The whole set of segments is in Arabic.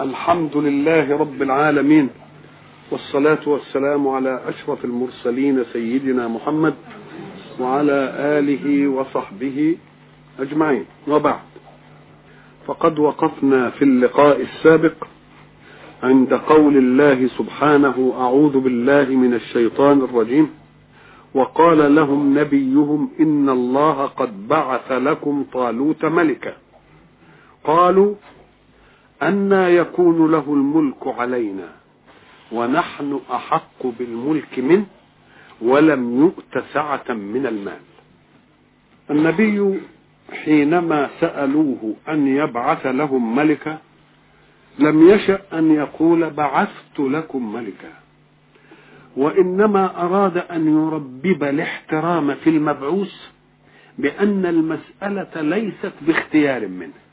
الحمد لله رب العالمين والصلاة والسلام على أشرف المرسلين سيدنا محمد وعلى آله وصحبه أجمعين. وبعد فقد وقفنا في اللقاء السابق عند قول الله سبحانه أعوذ بالله من الشيطان الرجيم. وقال لهم نبيهم إن الله قد بعث لكم طالوت ملكا. قالوا أنا يكون له الملك علينا ونحن أحق بالملك منه ولم يؤت سعة من المال. النبي حينما سألوه أن يبعث لهم ملكا لم يشأ أن يقول بعثت لكم ملكا. وإنما أراد أن يربب الاحترام في المبعوث بأن المسألة ليست باختيار منه.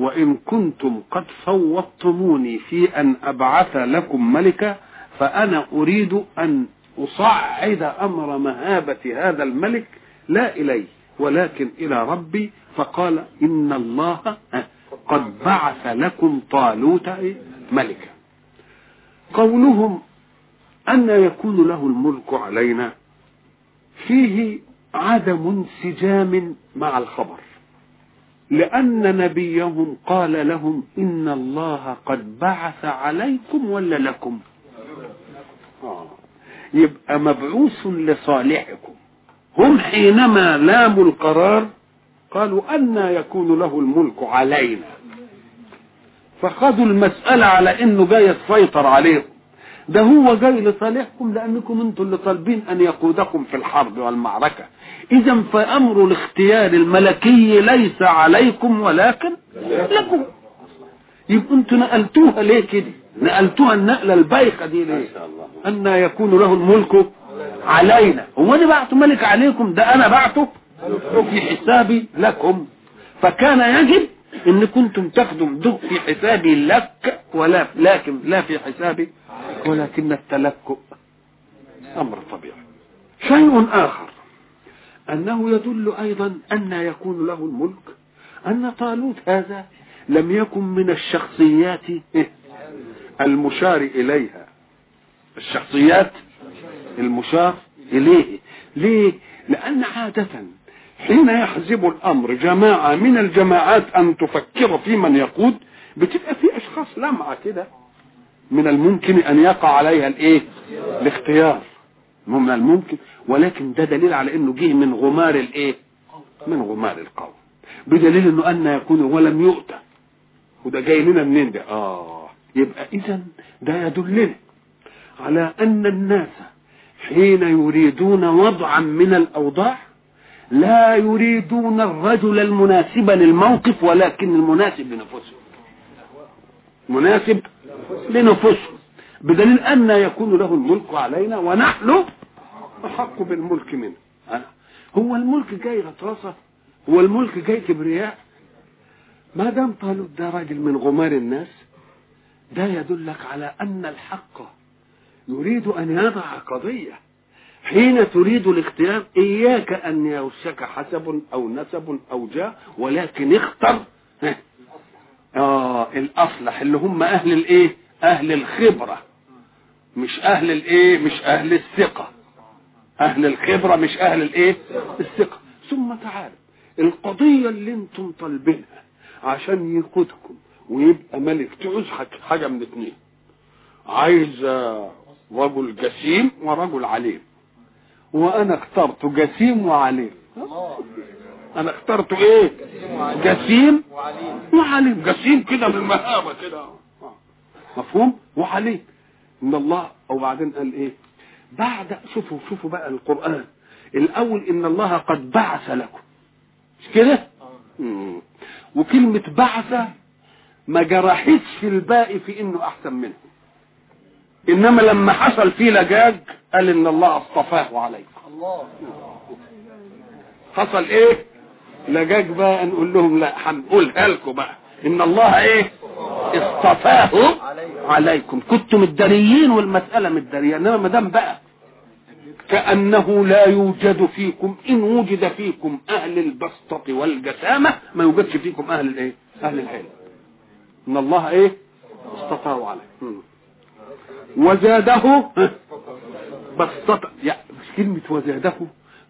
وإن كنتم قد فوضتموني في أن أبعث لكم ملكا فأنا أريد أن أصعد أمر مهابة هذا الملك لا إلي ولكن إلى ربي. فقال إن الله قد بعث لكم طالوت ملكا. قولهم أن يكون له الملك علينا. فيه عدم انسجام مع الخبر. لأن نبيهم قال لهم إن الله قد بعث عليكم ولا لكم؟ آه. يبقى مبعوث لصالحكم. هم حينما لاموا القرار قالوا أن يكون له الملك علينا. فخذوا المسألة على إنه جاي يسيطر عليهم ده هو جاي لصالحكم لأنكم أنتم اللي طالبين أن يقودكم في الحرب والمعركة. اذا فأمر الاختيار الملكي ليس عليكم ولكن لكم. يبقى أنتوا نقلتوها ليه كده؟ نقلتوها النقلة البايخة دي ليه؟ أن يكون له الملك علينا. هو أنا بعته ملك عليكم ده أنا بعته في حسابي لكم. فكان يجب إن كنتم تاخدوا في حسابي لك ولا لكن لا في حسابي ولكن التلكؤ أمر طبيعي. شيء آخر. أنه يدل أيضا أن يكون له الملك أن طالوت هذا لم يكن من الشخصيات المشار إليها. الشخصيات المشار إليه. ليه؟ لأن عادة حين يحزب الأمر جماعة من الجماعات أن تفكر في من يقود بتبقى في أشخاص لمعه كده من الممكن أن يقع عليها الإيه؟ الاختيار. من الممكن ولكن ده دليل على إنه جه من غمار الإيه؟ من غمار القوم. بدليل إنه أن يكون ولم يؤتى. وده جاي لنا منين ده؟ آه يبقى اذا ده يدلنا على أن الناس حين يريدون وضعا من الأوضاع لا يريدون الرجل المناسب للموقف ولكن المناسب لنفسهم. مناسب لنفسهم. بدليل أن يكون له الملك علينا ونحن أحق بالملك منه. هو الملك جاي غطرسة هو الملك جاي كبرياء؟ ما دام طالوت ده راجل من غمار الناس ده يدلك على أن الحق يريد أن يضع قضية. حين تريد الاختيار إياك أن يوشك حسب أو نسب أو جاه ولكن اختر. آه الأصلح اللي هم أهل الإيه؟ أهل الخبرة. مش أهل الإيه؟ مش أهل الثقة. أهل الخبرة مش أهل الإيه؟ الثقة. ثم تعالوا القضية اللي أنتم طالبينها عشان يقودكم ويبقى ملك تعوز حاجة من اتنين. عايز رجل جسيم ورجل عليم. وأنا اخترت جسيم وعليم. أنا اخترت إيه؟ جسيم وعليم. جسيم كده من مهابة كده. مفهوم؟ وعليم. إن الله وبعدين قال إيه؟ بعد شوفوا شوفوا بقى القرآن. الأول إن الله قد بعث لكم. مش كده؟ وكلمة بعث ما جرحتش الباقي في إنه أحسن منه. إنما لما حصل فيه لجاج قال إن الله اصطفاه عليكم. الله. حصل إيه؟ لجاج بقى نقول لهم لا هنقولها لكم بقى. إن الله إيه؟ اصطفاه عليكم. كنتم الدريين والمسألة متدارية إنما ما دام بقى كأنه لا يوجد فيكم إن وجد فيكم أهل البسطة والجسامة ما يوجدش فيكم أهل الإيه؟ أهل العلم. إن الله إيه؟ اصطفاه عليه. وزاده بسطة. يعني كلمة وزاده.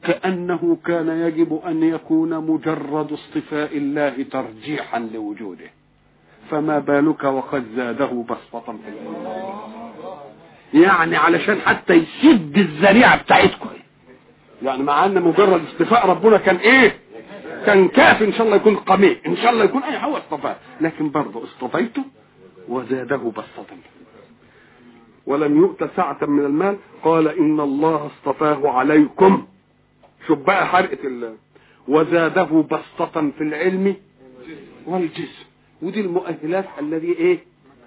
كأنه كان يجب أن يكون مجرد اصطفاء الله ترجيحا لوجوده. فما بالك وقد زاده بسطة. في العلم يعني علشان حتى يسد الذريعة بتاعتكم. يعني مع أن مجرد اصطفاء ربنا كان إيه؟ كان كافي إن شاء الله يكون قميء إن شاء الله يكون أي هو اصطفاه لكن برضه اصطفيته وزاده بسطة. ولم يؤت سعة من المال. قال إن الله اصطفاه عليكم. شوف بقى حرقة ال وزاده بسطة في العلم والجسم. ودي المؤهلات الذي إيه؟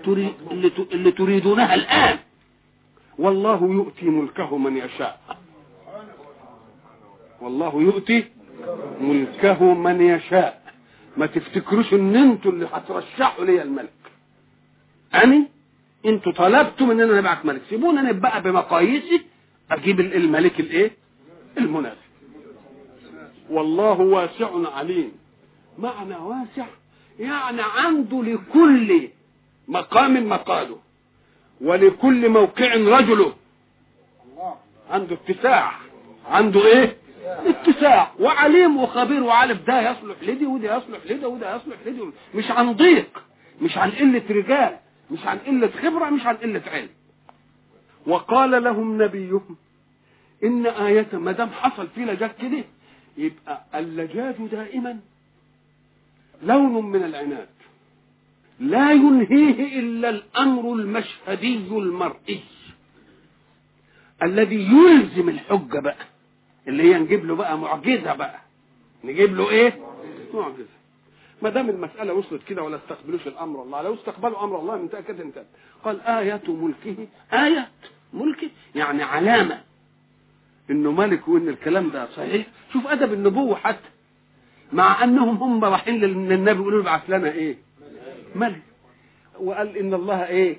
اللي, تريدونها الآن. والله يؤتي ملكه من يشاء. والله يؤتي ملكه من يشاء. ما تفتكروش إن أنتوا اللي هترشحوا لي الملك؟ اني أنتوا طلبتم إن أنا نبعت ملك. سيبونا نبقى بمقاييسي أجيب الملك الإيه؟ المناسب والله واسع عليم. معنى واسع يعني عنده لكل مقام مقاله ولكل موقع رجله. عنده اتساع. عنده إيه؟ اتساع. وعليم وخبير وعارف ده يصلح لدي وده يصلح لده وده يصلح لدي. مش عن ضيق مش عن قلة رجال مش عن قلة خبرة مش عن قلة علم. وقال لهم نبيهم إن آية ما دام حصل في لجاج كده يبقى اللجاج دائما لون من العناد لا ينهيه إلا الأمر المشهدي المرئي. الذي يلزم الحجة بقى. اللي هي نجيب له بقى معجزة بقى. نجيب له إيه؟ معجزة. ما دام المسألة وصلت كده ولا استقبلوش الأمر الله. لو استقبلوا أمر الله من تأكد أنت. قال آية ملكه. آية ملكه يعني علامة. إنه ملك وإن الكلام ده صحيح. شوف أدب النبوة حتى. مع انهم هم رايحين للنبي يقولوا له ابعث لنا إيه؟ ملك. وقال إن الله إيه؟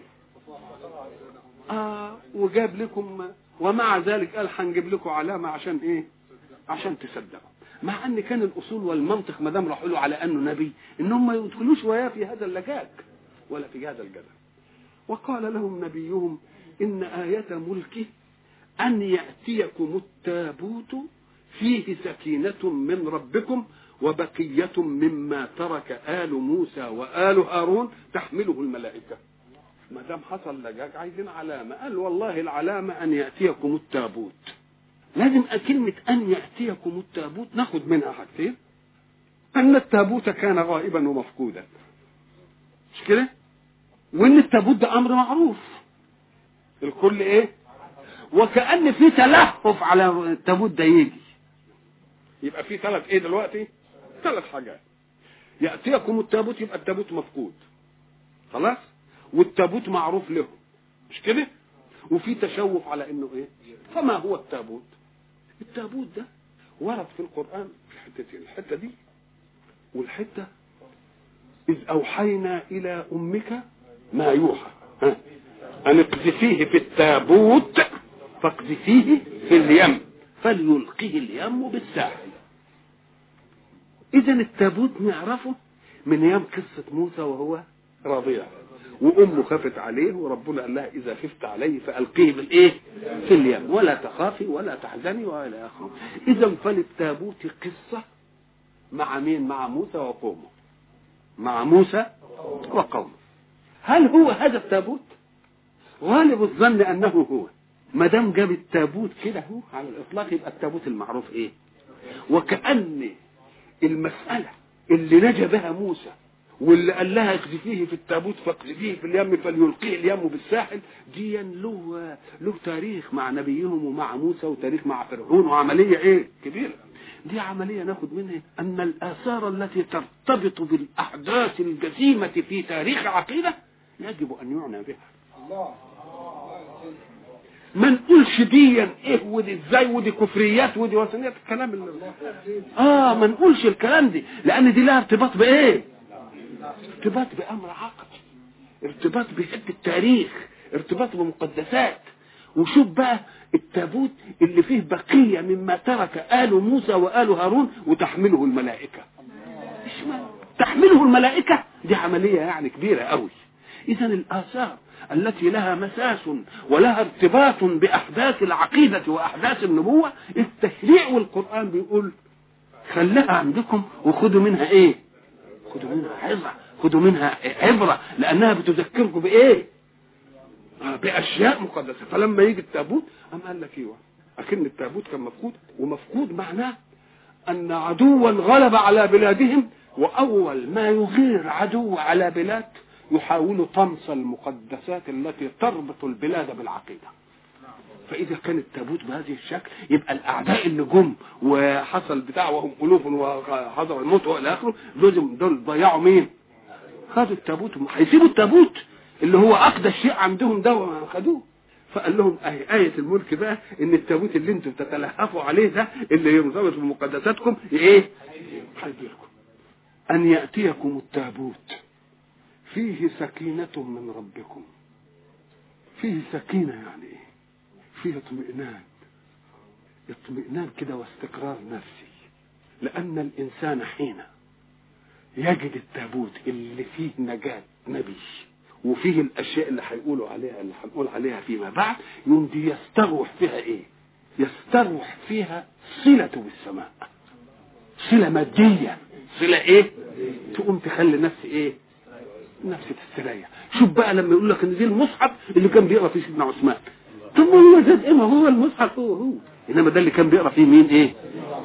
آه وجاب لكم ومع ذلك قال هنجيب لكم علامة عشان إيه؟ عشان تصدقوا. مع ان كان الاصول والمنطق ما دام راحوا له على انه نبي انهم ما يدخلوش وياه في هذا اللجاج ولا في هذا الجدل. وقال لهم نبيهم إن آية ملكه أن يأتيكم التابوت فيه سكينة من ربكم وبقية مما ترك آل موسى وآل هارون تحمله الملائكة. ما دام حصل لجاج عايزين علامة. قال والله العلامة أن يأتيكم التابوت. لازم كلمة أن يأتيكم التابوت ناخد منها حاجتين. أن التابوت كان غائبا ومفقودا. مش كده؟ وإن التابوت ده أمر معروف. الكل إيه؟ وكأن في تلهف على التابوت ده يجي. يبقى في ثلاث إيه دلوقتي؟ ثلاث حاجات. يأتيكم التابوت يبقى التابوت مفقود. خلاص؟ والتابوت معروف له. مش كده؟ وفي تشوف على إنه إيه؟ فما هو التابوت؟ التابوت ده ورد في القرآن في حتتين الحتة دي. والحتة إذ أوحينا إلى أمك ما يوحى. ها؟ أن اقذفيه في التابوت فاقذفيه في اليم. فليلقه اليم بالساحل. إذا التابوت نعرفه من أيام قصة موسى وهو رضيع. وامه خافت عليه وربنا قال لها إذا خفت عليه فألقيه بالايه في اليم. ولا تخافي ولا تحزني والى اخره إذا فللتابوت قصة مع مين؟ مع موسى وقومه. مع موسى وقومه. هل هو هذا التابوت؟ غالب الظن أنه هو. ما دام جاب التابوت كده اهو على الإطلاق يبقى التابوت المعروف إيه؟ وكأن المسألة اللي نجا بها موسى واللي قال لها اقذفيه في التابوت فاقذفيه في اليم فليلقيه اليم بالساحل دي له له تاريخ مع نبيهم ومع موسى وتاريخ مع فرعون وعملية إيه؟ كبيرة. دي عملية ناخد منها أن الآثار التي ترتبط بالأحداث الجسيمة في تاريخ عقيدة يجب أن يعنى بها. الله. ما نقولش ديا إيه ودي إزاي ودي كفريات ودي وثنيات الكلام اللي آه ما نقولش الكلام دي. لأن دي لها ارتباط بإيه؟ ارتباط بأمر عقدي ارتباط بحته التاريخ. ارتباط بمقدسات. وشوف بقى التابوت اللي فيه بقية مما ترك آل موسى وآل هارون وتحمله الملائكة. تحمله الملائكة؟ دي عملية يعني كبيرة قوي إذا الآثار التي لها مساس ولها ارتباط بأحداث العقيدة وأحداث النبوة التشريع والقرآن بيقول خليها عندكم وخدوا منها إيه؟ خدوا منها عظة خدوا منها عبرة لأنها بتذكركم بإيه؟ بأشياء مقدسة فلما يجي التابوت أم قال لك إيوه أكن التابوت كان مفقود ومفقود معناه أن عدوا غلب على بلادهم وأول ما يغير عدو على بلاد يحاول طمس المقدسات التي تربط البلاد بالعقيدة. فإذا كان التابوت بهذه الشكل يبقى الأعداء اللي جم وحصل بتاع وهم ألوف وحضروا الموت وإلى آخره دول دول ضيعوا مين؟ خدوا التابوت. هيسيبوا التابوت اللي هو أقدس شيء عندهم ده خدوه فقال لهم آية, آية الملك بقى إن التابوت اللي أنتم تتلهفوا عليه ده اللي يرتبط بمقدساتكم إيه؟ هيجيلكم أن يأتيكم التابوت. فيه سكينة من ربكم. فيه سكينة يعني إيه؟ فيه اطمئنان. اطمئنان كده واستقرار نفسي. لأن الإنسان حين يجد التابوت اللي فيه نجاة نبي وفيه الأشياء اللي هيقولوا عليها اللي هنقول عليها فيما بعد يوم دي يستروح فيها إيه؟ يستروح فيها صلة بالسماء. صلة مادية. صلة إيه؟ تقوم تخلي نفسي إيه؟ نفسي تستريح شوف بقى لما يقول لك إن دي المصحف اللي كان بيقرأ فيه سيدنا عثمان. طب هو زاد إيه ما هو المصحف هو هو. إنما ده اللي كان بيقرأ فيه مين؟ إيه؟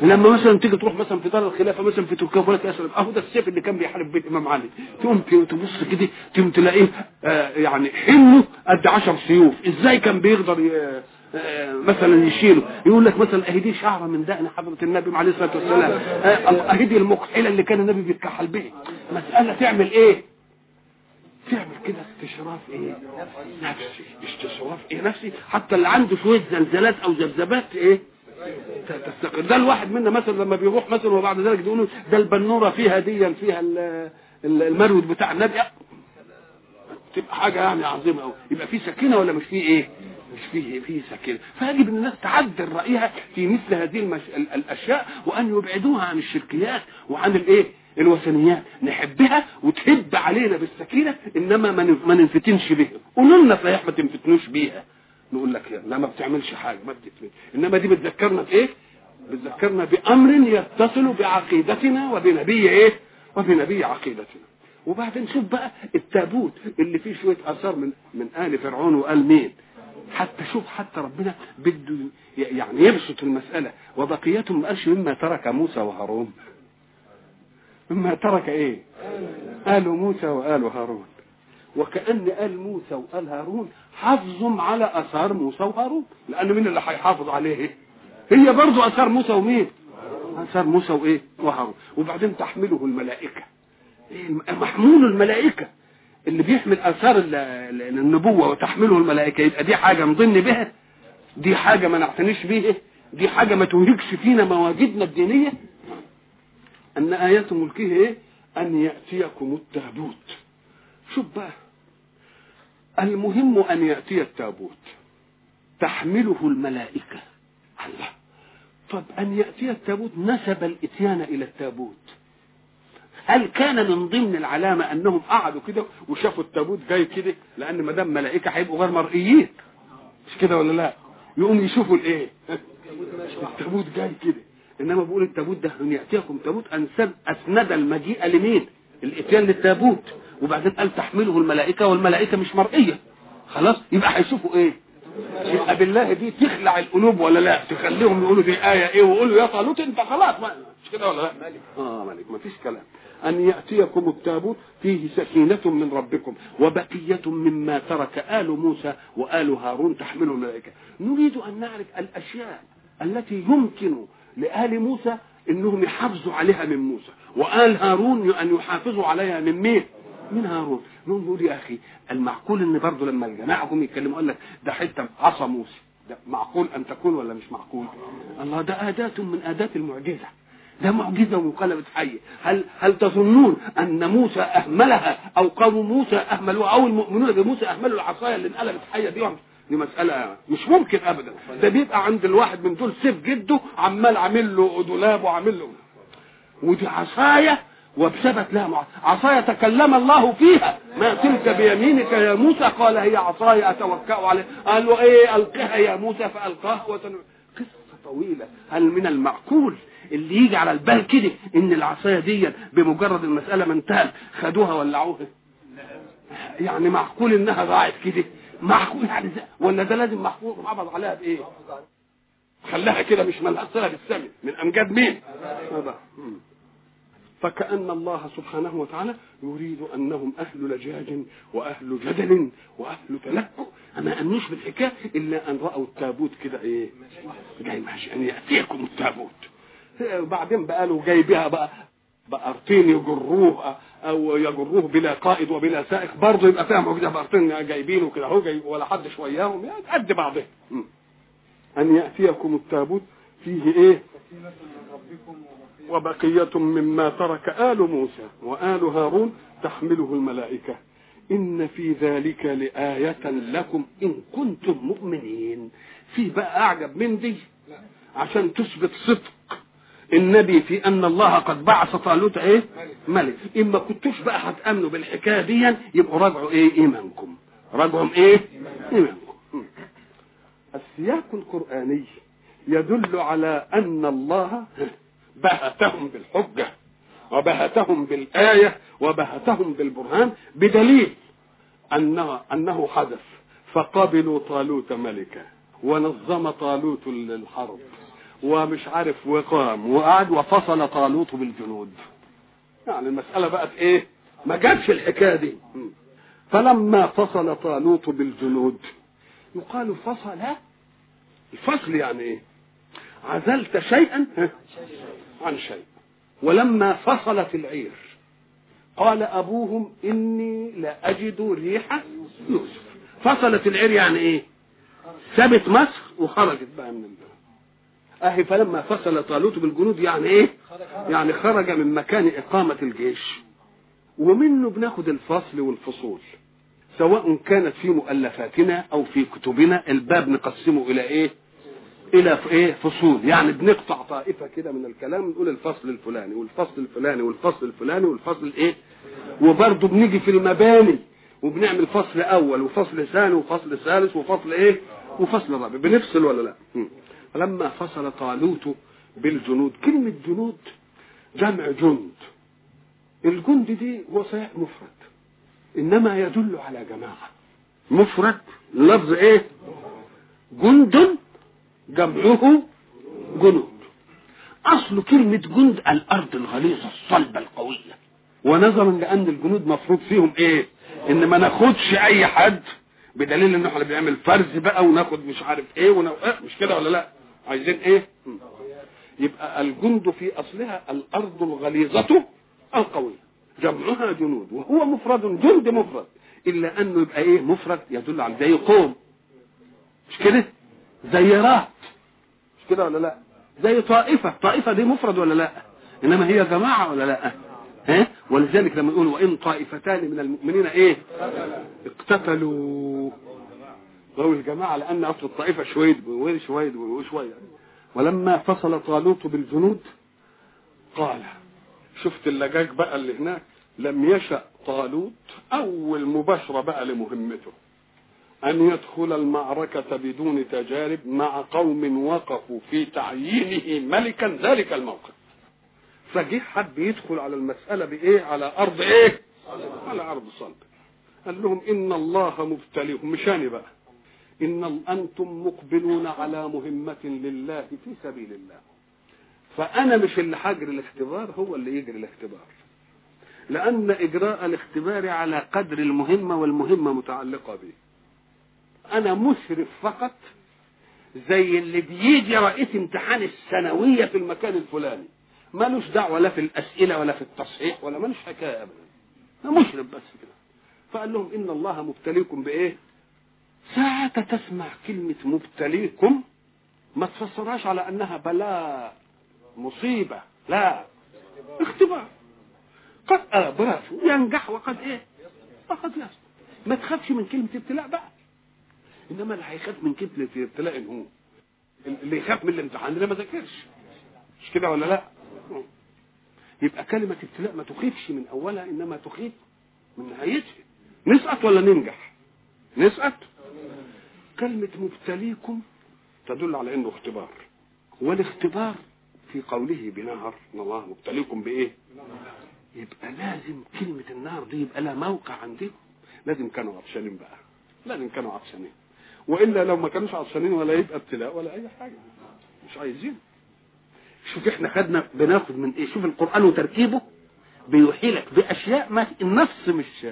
لما مثلا تيجي تروح مثلا في دار الخلافة مثلا في تركيا ولا اسلم أهو ده السيف اللي كان بيحارب بيت إمام علي. تقوم تبص كده تقوم تلاقيه آه يعني حمله قد 10 سيوف. إزاي كان بيقدر آه مثلا يشيله؟ يقول لك مثلا اهي دي شعرة من دقن حضرة النبي عليه الصلاة والسلام. آه اهي دي المكحله اللي كان النبي بيتكحل بها مسألة تعمل إيه؟ تعمل كده استشراف إيه؟ نفسي. استشراف إيه؟ نفسي. حتى اللي عنده شوية زلزالات أو ذبذبات إيه؟ تستقر. ده الواحد منا مثلا لما بيروح مثلا وبعد ذلك يقولوا ده البنورة فيها ديا فيها المرود بتاع النبي. تبقى حاجة يعني عظيمة قوي يبقى في سكينة ولا مش في إيه؟ مش فيه فيه سكينه فيجب الناس تعدل رأيها في مثل هذه المش... الأشياء وأن يبعدوها عن الشركيات وعن الإيه؟ الوثنيات. نحبها وتهب علينا بالسكينة إنما ما ننفتنش بها. قولوا لنا صحيح ما تنفتنوش بيها. نقول لك لا ما بتعملش حاجة ما بتتمل إنما دي بتذكرنا بإيه؟ بتذكرنا بأمر يتصل بعقيدتنا وبنبي إيه؟ وبنبي عقيدتنا. وبعدين شوف بقى التابوت اللي فيه شوية آثار من من آل فرعون وآل مين. حتى شوف حتى ربنا بده يعني يبسط المسألة. وبقيتهم ما قالش مما ترك موسى وهارون. مما ترك إيه؟ آل موسى وآل هارون. وكأن آل موسى وآل هارون حافظهم على أثار موسى وهارون. لأن مين اللي هيحافظ عليه؟ هي برضو أثار موسى ومين؟ أثار موسى وإيه؟ وهارون. وبعدين تحمله الملائكة. إيه محمول الملائكة. اللي بيحمل آثار النبوة وتحمله الملائكة يبقى دي حاجة نضن بها دي حاجة ما نعتنيش بيها دي حاجة ما تهلكش فينا مواجدنا الدينية. أن آيات ملكه إيه؟ أن يأتيكم التابوت. شوف بقى المهم أن يأتي التابوت. تحمله الملائكة. الله. طب أن يأتي التابوت نسب الإتيان إلى التابوت. هل كان من ضمن العلامة أنهم قعدوا كده وشافوا التابوت جاي كده لأن ما دام ملائكة هيبقوا غير مرئيين؟ مش كده ولا لا؟ يقوم يشوفوا الإيه؟ التابوت جاي كده. إنما بقول التابوت ده ان يأتيكم تابوت انسد اسند المجيء لمين؟ الإتيان للتابوت. وبعدين قال تحمله الملائكة والملائكة مش مرئية. خلاص؟ يبقى هيشوفوا إيه؟ يبقى بالله دي تخلع القلوب ولا لا؟ تخليهم يقولوا دي آية إيه؟ ويقولوا يا طالوت أنت خلاص مش كده ولا لا؟ آه ملك. ما فيش كلام. أن يأتيكم التابوت فيه سكينة من ربكم وبقية مما ترك آل موسى وآل هارون تحمله الملائكة. نريد أن نعرف الأشياء التي يمكن لآل موسى إنهم يحافظوا عليها من موسى وآل هارون أن يحافظوا عليها من مين؟ من هارون. نقول يا أخي المعقول إن برضه لما الجماعه هم يتكلموا قال لك ده حتة عصا موسى. ده معقول أن تكون ولا مش معقول؟ الله ده آداة من آداة المعجزة. ده معجزة وانقلبت حيه هل هل تظنون أن موسى أهملها أو قوم موسى اهملوها أو المؤمنون بموسى أهملوا العصاية اللي انقلبت حية دي دي مسألة مش ممكن أبدا. ده بيبقى عند الواحد من دول سيف جده عمال عامل له دولاب وعامل له. ودي عصاية وبثبت لها مع... عصاي تكلم الله فيها. ما تلك بيمينك يا موسى؟ قال هي عصاي أتوكأ عليها. قال له إيه القها يا موسى؟ فألقاها وتن... قصه طويلة. هل من المعقول اللي يجي على البال كده إن العصاية دي بمجرد المسألة ما انتهت خدوها ولعوها؟ يعني معقول إنها ضاعت كده؟ معقول يعني ولا ده لازم محفوظ محافظ عليها بإيه؟ خلاها كده مش ملهاش صله بالسمع من أمجاد مين؟ فكأن الله سبحانه وتعالى يريد أنهم أهل لجاج وأهل جدل وأهل تلكؤ. ما أنوش بالحكاية إلا أن رأوا التابوت كده إيه؟ جاي ماشي. أن يأتيكم التابوت. وبعدين بقى له جاي بها بقى بقرتين يجروه أو يجروه بلا قائد وبلا سائق. برضه يبقى فيها معجزه بقرتين جايبينه كده أهو جاي ولا حد شوياهم. يعني قد بعضهم. أن يأتيكم التابوت فيه إيه؟ وبقية مما ترك آل موسى وآل هارون تحمله الملائكة. إن في ذلك لآية لكم إن كنتم مؤمنين. في بقى أعجب من دي؟ عشان تثبت صدق. النبي في أن الله قد بعث طالوت إيه؟ ملك. اما كنتوش بقى هتأمنوا بالحكاية دي يبقوا راجعوا إيه؟ إيمانكم. راجعوا إيه؟ إيمانكم. السياق القرآني يدل على أن الله بهتهم بالحجة وبهتهم بالآية وبهتهم بالبرهان بدليل أنه أنه حدث. فقبلوا طالوت ملكا ونظم طالوت الحرب ومش عارف وقام وقعد وفصل طالوت بالجنود. يعني المسألة بقت إيه؟ ما جاتش الحكاية دي. فلما فصل طالوت بالجنود يقال فصل الفصل يعني إيه؟ عزلت شيئا؟ عن شيء. ولما فصلت العير قال أبوهم إني لا اجد ريح يوسف فصلت العير يعني إيه؟ سابت مصر وخرجت بقى من البلد أهي فلما فصل طالوت بالجنود يعني إيه؟ يعني خرج من مكان إقامة الجيش. ومنه بناخد الفصل والفصول سواء كانت في مؤلفاتنا أو في كتبنا الباب نقسمه إلى إيه؟ إلى إيه فصول. يعني بنقطع طائفة كده من الكلام نقول الفصل الفلاني والفصل الفلاني والفصل الفلاني والفصل الايه وبرضه بنيجي في المباني وبنعمل فصل أول وفصل ثاني وفصل ثالث وفصل إيه؟ وفصل رابع بنفصل ولا لا؟ فلما فصل طالوت بالجنود كلمة جنود جمع جند. الجند دي هو صحيح مفرد إنما يدل على جماعة. مفرد لفظ إيه؟ جند جمعه جنود. أصل كلمة جند الأرض الغليظة الصلبة القوية. ونظرا لأن الجنود مفروض فيهم إيه؟ إن ما ناخدش أي حد بدليل إن إحنا بنعمل فرز بقى وناخد مش عارف إيه ونو... إيه مش كده ولا لأ؟ عايزين إيه؟ يبقى الجند في أصلها الأرض الغليظة القوية. جمعها جنود وهو مفرد جند مفرد. إلا أنه يبقى إيه؟ مفرد يدل على زي قوم. مش كده؟ زي مش كده ولا لا؟ زي طائفة طائفة دي مفرد ولا لا؟ إنما هي جماعة ولا لا؟ ها؟ ولذلك لما يقول وإن طائفتان من المؤمنين إيه؟ اقتتلوا. وهو الجماعة لأن أصل الطائفة شويد وشويد وشوية ولما فصل طالوت بالجنود قال شفت اللجاج بقى اللي هناك؟ لم يشأ طالوت أول مباشرة بقى لمهمته. أن يدخل المعركة بدون تجارب مع قوم وقفوا في تعيينه ملكا ذلك الموقف. فجه حب يدخل على المسألة بإيه؟ على أرض إيه؟ على أرض صلب. قال لهم إن الله مبتليكم مشاني بقى. إن أنتم مقبلون على مهمة لله في سبيل الله. فأنا مش اللي هجري الاختبار هو اللي يجري الاختبار. لأن إجراء الاختبار على قدر المهمة والمهمة متعلقة به. أنا مشرف فقط زي اللي بيجي رئيس امتحان الثانوية في المكان الفلاني. مالوش دعوة لا في الأسئلة ولا في التصحيح ولا مالوش حكاية أبدا. أنا مشرف بس كده. فقال لهم إن الله مبتليكم بإيه؟ ساعة تسمع كلمة مبتليكم ما تفسرهاش على أنها بلاء مصيبة. لا. اختبار. قد آبات ينجح وقد إيه؟ وقد يسقط. ما تخافش من كلمة ابتلاء بقى. إنما اللي هيخاف من كلمة ابتلاء هو. اللي يخاف من الامتحان اللي ما ذاكرش. مش كده ولا لا؟ يبقى كلمة ابتلاء ما تخيفش من أولها إنما تخيف من نهايتها. نسقط ولا ننجح؟ نسقط. كلمة مبتليكم تدل على إنه اختبار. والاختبار في قوله بنهر. ان الله مبتليكم بإيه؟ يبقى لازم كلمة النار دي يبقى لها موقع عندهم لازم كانوا عطشانين بقى. لازم كانوا عطشانين. وإلا لو ما كانوش عطشانين ولا يبقى ابتلاء ولا أي حاجة. مش عايزين. شوف إحنا خدنا بناخد من إيه؟ شوف القرآن وترتيبه بيوحي لك بأشياء ما النص مش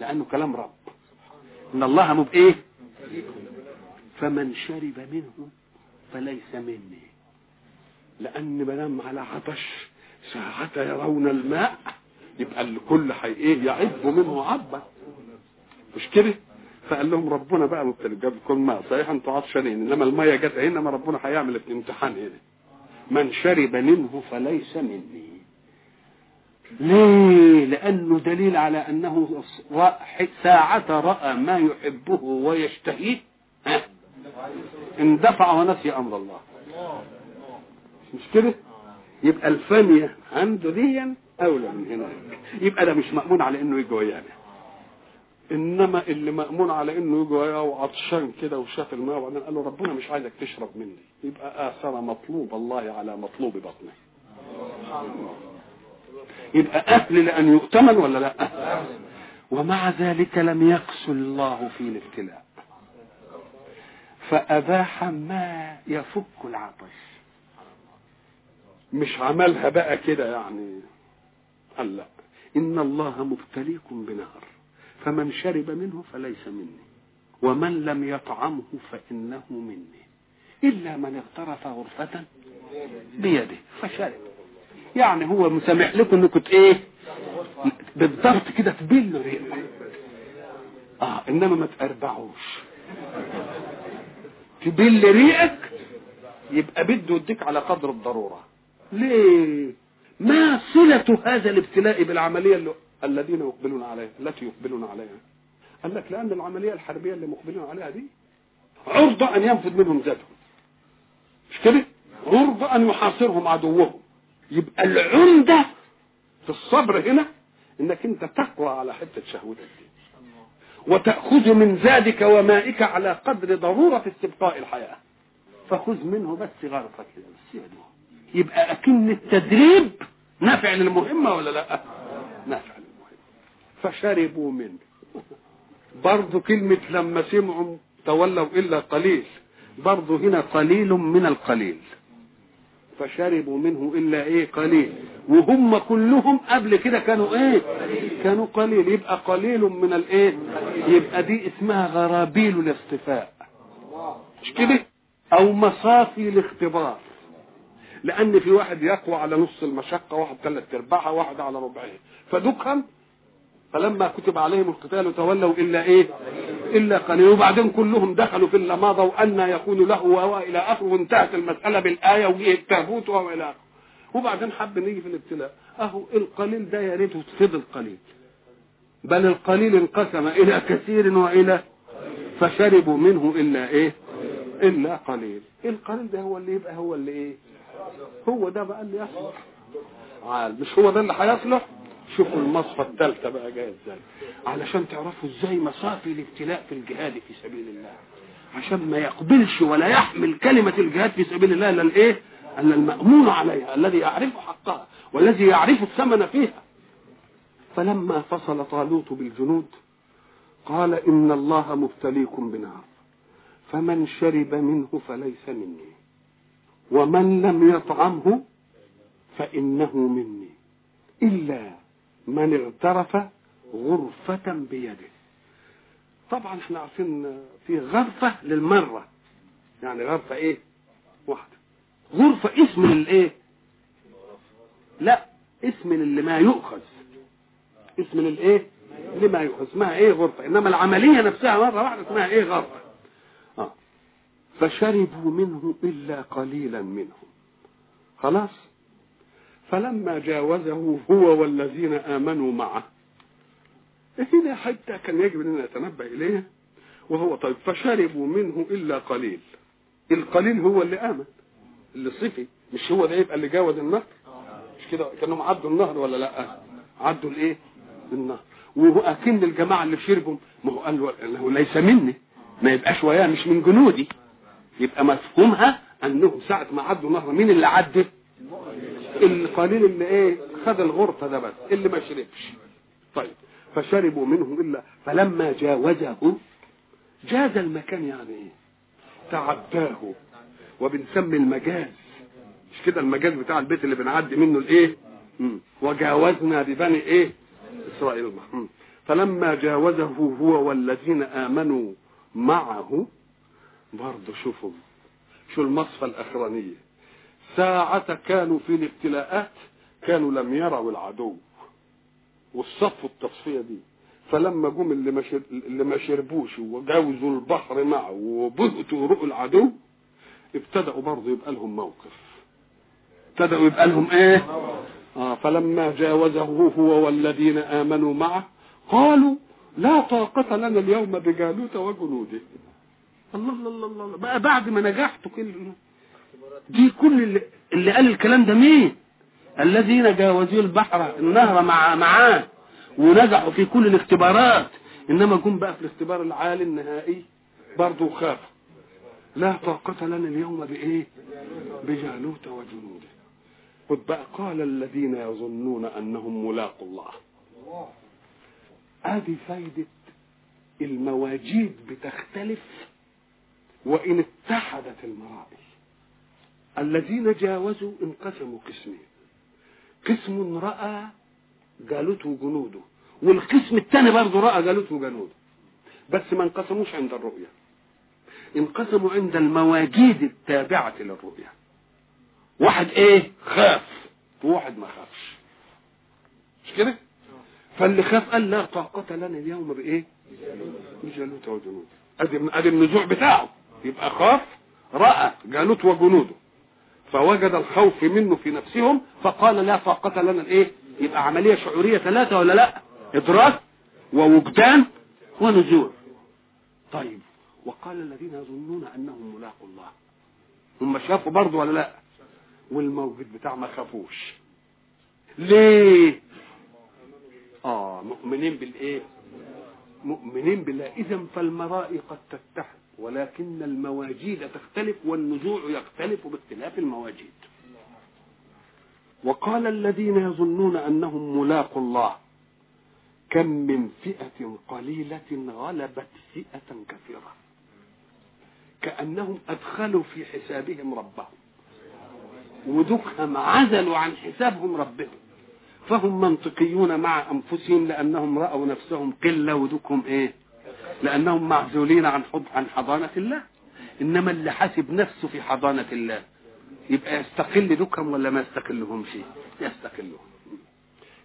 لأنه كلام رب. إن الله مب إيه؟ فمن شرب منه فليس مني. لأن ما على عطش ساعة يرون الماء يبقى الكل حي إيه؟ يعب منه عبا مش كده؟ فقال لهم ربنا بقى مبتلي جاب لكم ماء صحيح أنتوا عطشانين إنما المية جت هنا ما ربنا هيعمل امتحان هنا. من شرب منه فليس مني. ليه؟ لأنه دليل على أنه ساعة رأى ما يحبه ويشتهيه. اندفع ونسي أمر الله. مش كده؟ يبقى الفانية عنده دي أولى من هناك. يبقى ده مش مأمون على إنه يجي ويانا إنما اللي مأمون على إنه يجي وعطشان كده وشاف الماء وبعدين قال له ربنا مش عايزك تشرب مني. يبقى اثر مطلوب الله على مطلوب بطنه. يبقى أهل لأن يؤتمن ولا لأ؟ ومع ذلك لم يقسو الله في الابتلاء. فأباح ما يفك العطش. مش عملها بقى كده يعني. قال لا. إن الله مبتليكم بنهر. فمن شرب منه فليس مني. ومن لم يطعمه فإنه مني. إلا من اغترف غرفة بيده فشرب. يعني هو مسامح لكم إنكم إيه؟ بالضبط كده تبلوا ريقكم آه إنما ما تقربعوش. تبل ريقك يبقى بده يديك على قدر الضرورة. ليه؟ ما صلة هذا الابتلاء بالعملية اللي الذين يقبلون عليها التي يقبلون عليها. قال لك لأن العملية الحربية اللي مقبلون عليها دي عرضة أن ينفذ منهم ذاتهم. مش كده؟ عرضة أن يحاصرهم عدوهم. يبقى العمدة في الصبر هنا إنك أنت تقوى على حتة شهوتك دي. وتأخذ من زادك ومائك على قدر ضرورة استبقاء الحياة. فخذ منه بس غرفة كده بس يبقى أكن التدريب نافع للمهمة ولا لا؟ نافع. فشربوا منه. برضو كلمة لما سمعوا تولوا إلا قليل. برضو هنا قليل من القليل. فشربوا منه إلا إيه قليل. وهم كلهم قبل كده كانوا إيه؟ كانوا قليل. يبقى قليل من الإيه؟ يبقى دي اسمها غرابيل الاصطفاء مش كده؟ أو مصافي الاختبار. لأن في واحد يقوى على نص المشقة واحد ثلاث أرباعها واحد على ربعها فدكهم فلما كتب عليهم القتال تولوا إلا إيه؟ إلا قليل. وبعدين كلهم دخلوا في اللماضة وأن يكون له والى آخره. وانتهت المسألة بالآية وجه التابوت والى آخره. وبعدين حب نيجي في الابتلاء. أهو القليل ده يا ريته فضل قليل بل القليل انقسم إلى كثير وإلى فشربوا منه إلا إيه؟ إلا قليل. القليل ده هو اللي يبقى هو اللي إيه؟ هو ده بقى اللي يصلح. عال مش هو ده اللي هيصلح؟ شوفوا المصفى الثالثة بقى جاية إزاي. علشان تعرفوا إزاي مصافي الابتلاء في الجهاد في سبيل الله. عشان ما يقبلش ولا يحمل كلمة الجهاد في سبيل الله إلا الإيه؟ إلا المأمون عليها الذي يعرف حقها والذي يعرف الثمن فيها. فلما فصل طالوت بالجنود قال إن الله مبتليكم بنار فمن شرب منه فليس مني ومن لم يطعمه فإنه مني إلا من اغترف غرفة بيده. طبعا إحنا عارفين في غرفة للمرة. يعني غرفة إيه؟ واحدة. غرفة اسم للإيه؟ لا اسم اللي ما يؤخذ. اسم للإيه؟ لما يؤخذ. اسمها إيه غرفة؟ إنما العملية نفسها مرة واحدة اسمها إيه غرفة؟ آه. فشربوا منه إلا قليلا منهم. خلاص؟ فلما جاوزه هو والذين آمنوا معه. هنا حتى كان يجب أن نتنبه اليها وهو طيب فشربوا منه إلا قليل. القليل هو اللي آمن. اللي صفي مش هو ده يبقى اللي جاوز النهر؟ مش كده؟ كأنهم عدوا النهر ولا لأ؟ عدوا الإيه؟ النهر. واكن الجماعه اللي شربوا. ما هو قال انه ليس مني. ما يبقاش وياه مش من جنودي. يبقى مفهومها انهم ساعة ما عدوا نهر مين اللي عدى القليل اللي إيه خد الغرفة ده بس اللي ما شربش. طيب فشربوا منه إلا فلما جاوزه جاز المكان يعني إيه؟ تعداه. وبنسمي المجاز. مش كده المجاز بتاع البيت اللي بنعدي منه الإيه. وجاوزنا ببني إيه؟ إسرائيل مم. فلما جاوزه هو والذين آمنوا معه برضه شوفوا شو المصفى الأخرانية؟ ساعة كانوا في الابتلاءات كانوا لم يروا العدو. والصفوا التصفية دي فلما جم اللي ما. اللي ما شربوش وجاوزوا البحر معه وبهتوا رؤوا العدو ابتدأوا برضه يبقى لهم موقف. ابتدأوا يبقى لهم إيه؟ آه فلما جاوزه هو والذين آمنوا معه قالوا لا طاقة لنا اليوم بجالوت وجنوده. الله الله الله الله. بقى بعد ما نجحتوا كل دي كل اللي, اللي قال الكلام ده مين؟ الذين جاوزوا البحر النهر مع معاه ونجحوا في كل الاختبارات. إنما جم بقى في الاختبار العالي النهائي برضه خافوا لا طاقة لنا اليوم بإيه؟ بجالوت وجنوده. خد بقى قال الذين يظنون أنهم ملاقوا الله. ادي فايدة المواجيد بتختلف وإن اتحدت المرائي. الذين جاوزوا انقسموا قسمين. قسم رأى جالوت وجنوده والقسم الثاني برضه رأى جالوت وجنوده بس ما انقسموش عند الرؤية انقسموا عند المواجيد التابعة للرؤية واحد إيه؟ خاف. وواحد ما خافش. مش كده؟ فاللي خاف قال لا طاقة لنا اليوم بإيه؟ بجالوت وجنوده. ادي النزوع بتاعه. يبقى خاف رأى جالوت وجنوده. فوجد الخوف منه في نفسهم فقال لا طاقة لنا الإيه؟ يبقى عملية شعورية ثلاثة ولا لا؟ إدراك ووجدان ونزوع طيب وقال الذين يظنون أنهم ملاقوا الله. هم شافوا برضه ولا لا؟ والموجود بتاع ما خافوش. ليه؟ آه مؤمنين بالإيه؟ مؤمنين بالله. اذا فالمرائي قد تتحد. ولكن المواجيد تختلف والنزوع يختلف باختلاف المواجيد. وقال الذين يظنون أنهم ملاقوا الله كم من فئة قليلة غلبت فئة كثيرة كأنهم أدخلوا في حسابهم ربهم ودكهم عزلوا عن حسابهم ربهم فهم منطقيون مع أنفسهم لأنهم رأوا نفسهم قلة ودكهم إيه؟ لأنهم معزولين عن حب عن حضانة الله. إنما اللي حاسب نفسه في حضانة الله يبقى يستقل دكهم ولا ما يستقلهمش؟ يستقلهم.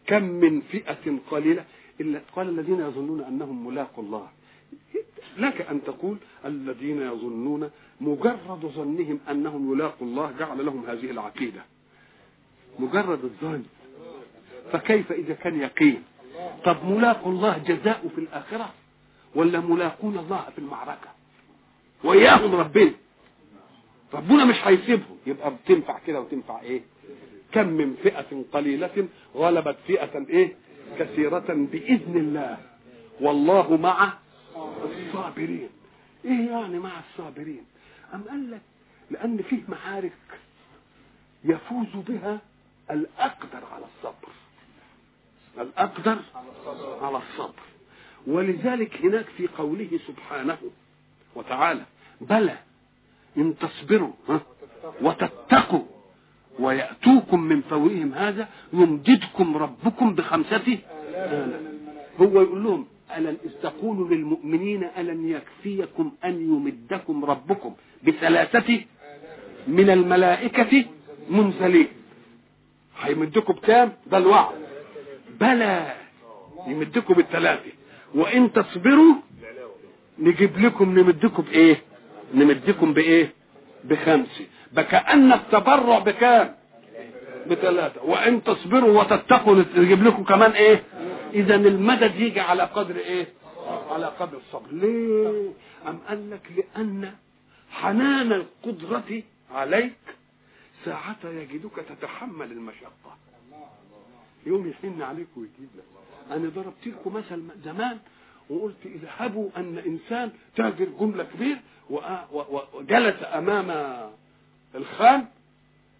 كم من فئة قليلة إلا قال الذين يظنون أنهم ملاقوا الله. لك أن تقول الذين يظنون مجرد ظنهم أنهم يلاقوا الله جعل لهم هذه العقيدة. مجرد الظن. فكيف إذا كان يقين؟ طب ملاقوا الله جزاء في الآخرة؟ ولا ملاقون الله في المعركة. وإياهم ربنا. ربنا مش هيسيبهم. يبقى بتنفع كده وتنفع إيه؟ كم من فئة قليلة غلبت فئة إيه؟ كثيرة بإذن الله. والله مع الصابرين. إيه يعني مع الصابرين؟ أم قال لك لأن فيه معارك يفوز بها الأقدر على الصبر. الأقدر على الصبر. ولذلك هناك في قوله سبحانه وتعالى بلى إن تصبروا وتتقوا ويأتوكم من فورهم هذا يمددكم ربكم بخمسة هو يقول لهم ألن استقولوا للمؤمنين ألن يكفيكم أن يمدكم ربكم بثلاثة من الملائكة منزلين؟ هيمدكم بكام؟ ده الوعد. بلى يمدكم بالثلاثة. وإن تصبروا نجيب لكم نمدكم بإيه؟ نمدكم بإيه؟ بخمسة بكأن التبرع بكام؟ بثلاثة. وإن تصبروا وتتقوا نجيب لكم كمان إيه؟ إذا المدد يجي على قدر إيه؟ على قدر الصبر. ليه؟ أم قال لك لأن حنان القدرة عليك ساعة يجدك تتحمل المشقة. يوم يحن عليك ويجيب لك. أنا ضربت لكم مثل زمان وقلت اذهبوا أن إنسان تاجر جملة كبير وجلس أمام الخان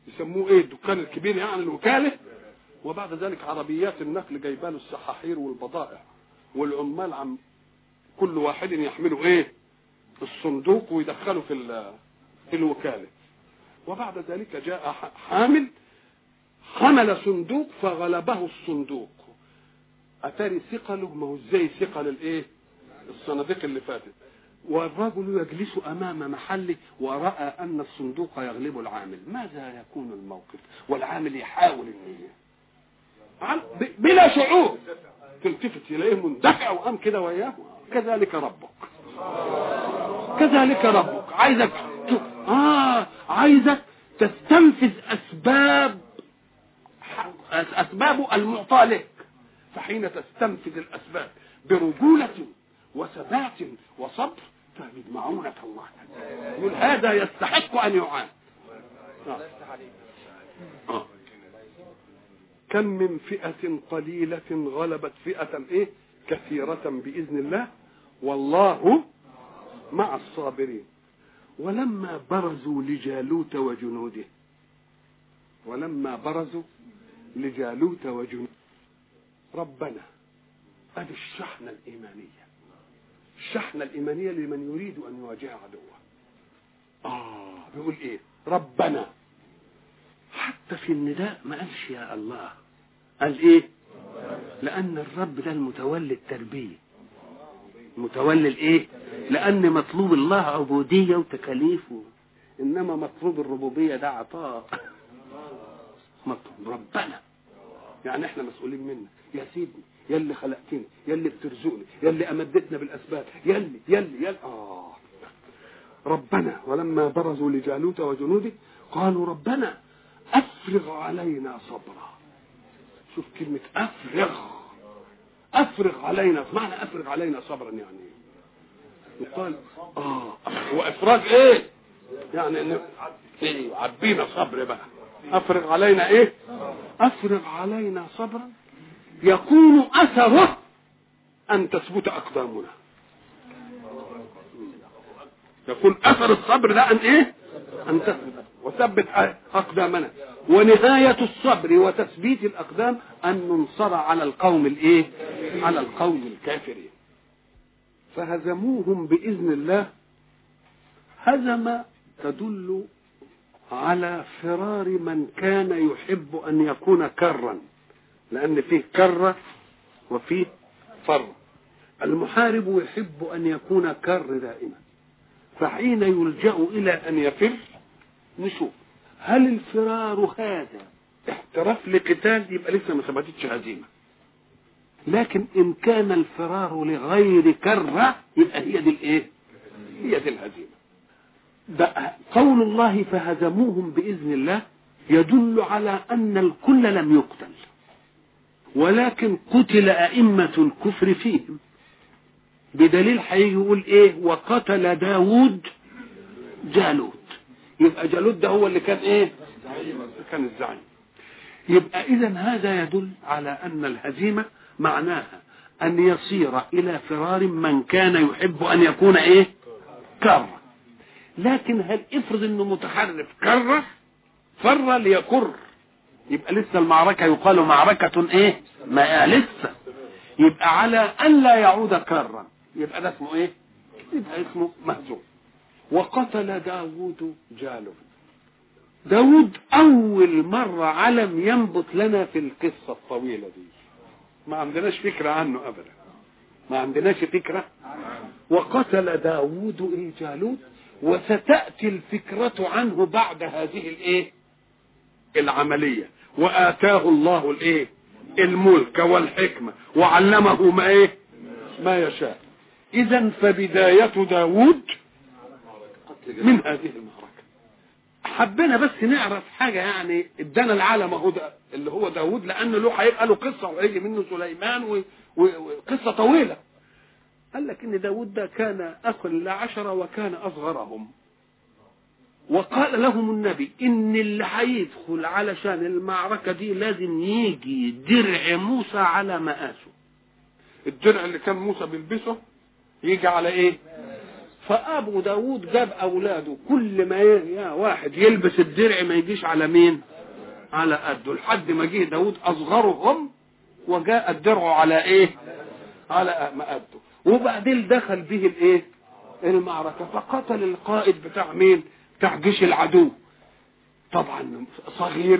يسموه إيه؟ الدكان الكبير يعني الوكالة. وبعد ذلك عربيات النقل جايبه له السحاحير والبضائع والعمال عم كل واحد يحمله إيه؟ الصندوق ويدخله في في الوكالة. وبعد ذلك جاء حامل حمل صندوق فغلبه الصندوق. اتاري ثقله ما هو إزاي ثقل الإيه؟ الصناديق اللي فاتت. والرجل يجلس أمام محله ورأى أن الصندوق يغلب العامل. ماذا يكون الموقف؟ والعامل يحاول ان بلا شعور. تلتفت إليه مندفع وقام كده وياه. كذلك ربك. كذلك ربك. عايزك آه عايزك تستنفذ أسباب اسباب المعطى لك فحين تستنفذ الأسباب برجولة وثبات وصبر تجد معونة الله. يقول هذا يستحق أن يعان. آه. آه. كم من فئة قليلة غلبت فئة إيه؟ كثيرة بإذن الله. والله مع الصابرين. ولما برزوا لجالوت وجنوده ولما برزوا لجالوت وجنوده ربنا ادي الشحنه الإيمانية. الشحنه الإيمانية لمن يريد أن يواجه عدوه. آه بيقول إيه؟ ربنا. حتى في النداء ما قالش يا الله. قال إيه؟ لأن الرب ده المتولي التربية. متولي الإيه؟ لأن مطلوب الله عبودية وتكاليف إنما مطلوب الربوبية ده عطاء. مطلوب ربنا. يعني إحنا مسؤولين منك. يا سيدي يا اللي خلقتني يا اللي بترزقني يا اللي امدتنا بالأسباب. يا اللي يا اللي يا آه. ربنا ولما برزوا لجالوت وجنوده قالوا ربنا أفرغ علينا صبرا. شوف كلمة أفرغ. أفرغ علينا معنى أفرغ علينا صبرا يعني. يقال آه. وافراج إيه؟ يعني ان إيه عبينا صبر بقى. أفرغ علينا إيه؟ أفرغ علينا صبرا. يكون أثره أن تثبت أقدامنا. يكون أثر الصبر ده أن إيه؟ أن تثبت. وثبت أقدامنا. ونهاية الصبر وتثبيت الأقدام أن ننصر على القوم الإيه؟ على القوم الكافرين. فهزموهم بإذن الله. هزم تدل على فرار من كان يحب أن يكون كرا. لأن فيه كره وفيه فر. المحارب يحب أن يكون كر دائما. فحين يلجأ إلى أن يفر نشوف هل الفرار هذا احتراف لقتال؟ يبقى لسه ما ثبتتش هزيمه لكن إن كان الفرار لغير كره يبقى هي دي الإيه؟ هي دي الهزيمة. ده قول الله فهزموهم بإذن الله يدل على أن الكل لم يقتل ولكن قتل أئمة الكفر فيهم. بدليل هيجي يقول إيه؟ وقتل داود جالوت. يبقى جالوت ده هو اللي كان إيه؟ كان الزعيم. يبقى اذا هذا يدل على أن الهزيمة معناها أن يصير إلى فرار من كان يحب أن يكون إيه؟ كر لكن هل افرض إنه متحرف كر فر ليكر. يبقى لسه المعركة يقال معركة إيه؟ ما لسه. يبقى على أن لا يعود كرا. يبقى ده اسمه إيه؟ يبقى اسمه مهزوم. وقتل داود جالوت داود أول مرة علم ينبط لنا في القصة الطويلة دي. ما عندناش فكرة عنه ابدا. ما عندناش فكرة. وقتل داود إيه جالوت. وستأتي الفكرة عنه بعد هذه الإيه؟ العملية. وآتاه الله الإيه؟ الملك والحكمة. وعلمه ما إيه؟ ما يشاء. إذا فبداية داود من هذه المعركة. حبينا بس نعرف حاجة يعني ادانا العالم أهو اللي هو داود لأن له هيبقى له قصة وهيجي منه سليمان وقصة طويلة. قال لك إن داود ده كان اخ لعشرة وكان أصغرهم. وقال لهم النبي ان اللي هيدخل علشان المعركة دي لازم يجي درع موسى على مقاسه الدرع اللي كان موسى بيلبسه يجي على إيه؟ فأبو داود جاب أولاده كل ما يا واحد يلبس الدرع ما يجيش على مين؟ على قده. لحد ما جه داود أصغرهم وجاء الدرع على إيه؟ على مقده وبعدين دخل به الايه؟ المعركة. فقتل القائد بتاع مين؟ بتاع جيش العدو. طبعا صغير.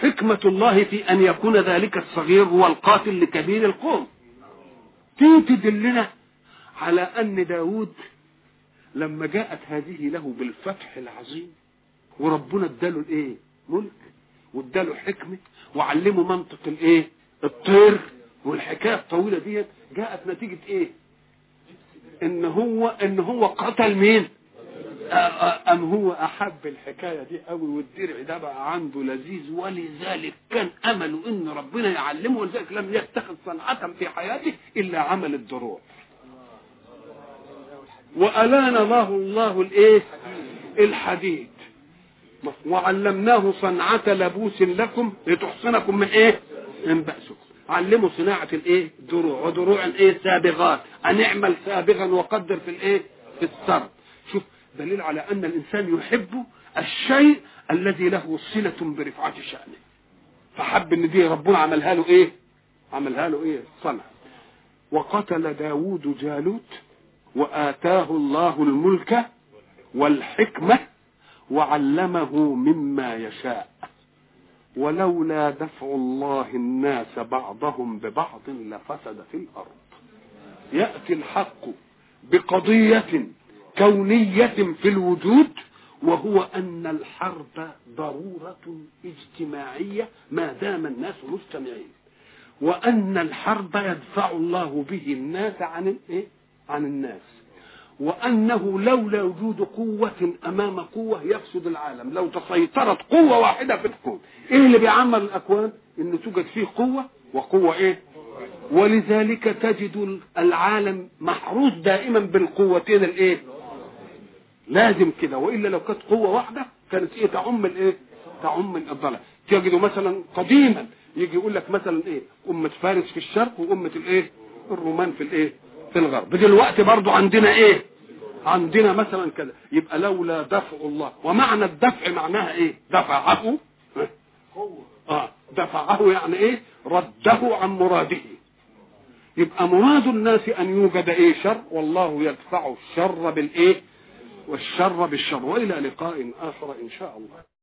حكمة الله في أن يكون ذلك الصغير هو القاتل لكبير القوم. دي تدلنا على أن داود لما جاءت هذه له بالفتح العظيم وربنا اداله الإيه؟ ملك واداله حكمة وعلمه منطق الإيه؟ الطير. والحكاية الطويلة دي جاءت نتيجة إيه؟ إن هو إن هو قتل مين؟ أم هو أحب الحكاية دي قوي والدرع ده بقى عنده لذيذ ولذلك كان امله إن ربنا يعلمه ولذلك لم يتخذ صنعة في حياته إلا عمل الدروع وألان الله الله الإيه؟ الحديد. وعلمناه صنعة لبوس لكم لتحصنكم من إيه؟ من بأسكم. علموا صناعة الايه؟ دروع. ودروع الايه؟ سابغات. ان اعمل سابغا وقدر في الايه؟ في السرد. شوف دليل على أن الإنسان يحب الشيء الذي له صلة برفعة شأنه. فحب إن دي ربنا عملها له إيه؟ عملها له إيه؟ صنع. وقتل داود جالوت وآتاه الله الملك والحكمة وعلمه مما يشاء. ولولا دفع الله الناس بعضهم ببعض لفسد في الأرض. يأتي الحق بقضية كونية في الوجود وهو أن الحرب ضرورة اجتماعية ما دام الناس مجتمعين وأن الحرب يدفع الله به الناس عن الايه عن الناس. وأنه لولا وجود قوة أمام قوة يفسد العالم. لو تسيطرت قوة واحدة في الكون. إيه اللي بيعمر الأكوان؟ إن توجد فيه قوة. وقوة إيه؟ ولذلك تجد العالم محروس دائما بالقوتين الإيه؟ لازم كده. وإلا لو كانت قوة واحدة كانت إيه؟ تعم الإيه؟ تعم الضلال. تجد مثلا قديما يجي يقول لك مثلا إيه؟ أمة فارس في الشرق وأمة الإيه؟ الرومان في الإيه؟ في الغرب دلوقتي برضو عندنا إيه؟ عندنا مثلا كذا يبقى لولا دفع الله. ومعنى الدفع معناها إيه؟ دفعه. آه. دفعه يعني إيه؟ رده عن مراده. يبقى مراد الناس أن يوجد إيه؟ شر. والله يدفع الشر بالإيه؟ والشر بالشر. وإلى لقاء آخر إن شاء الله.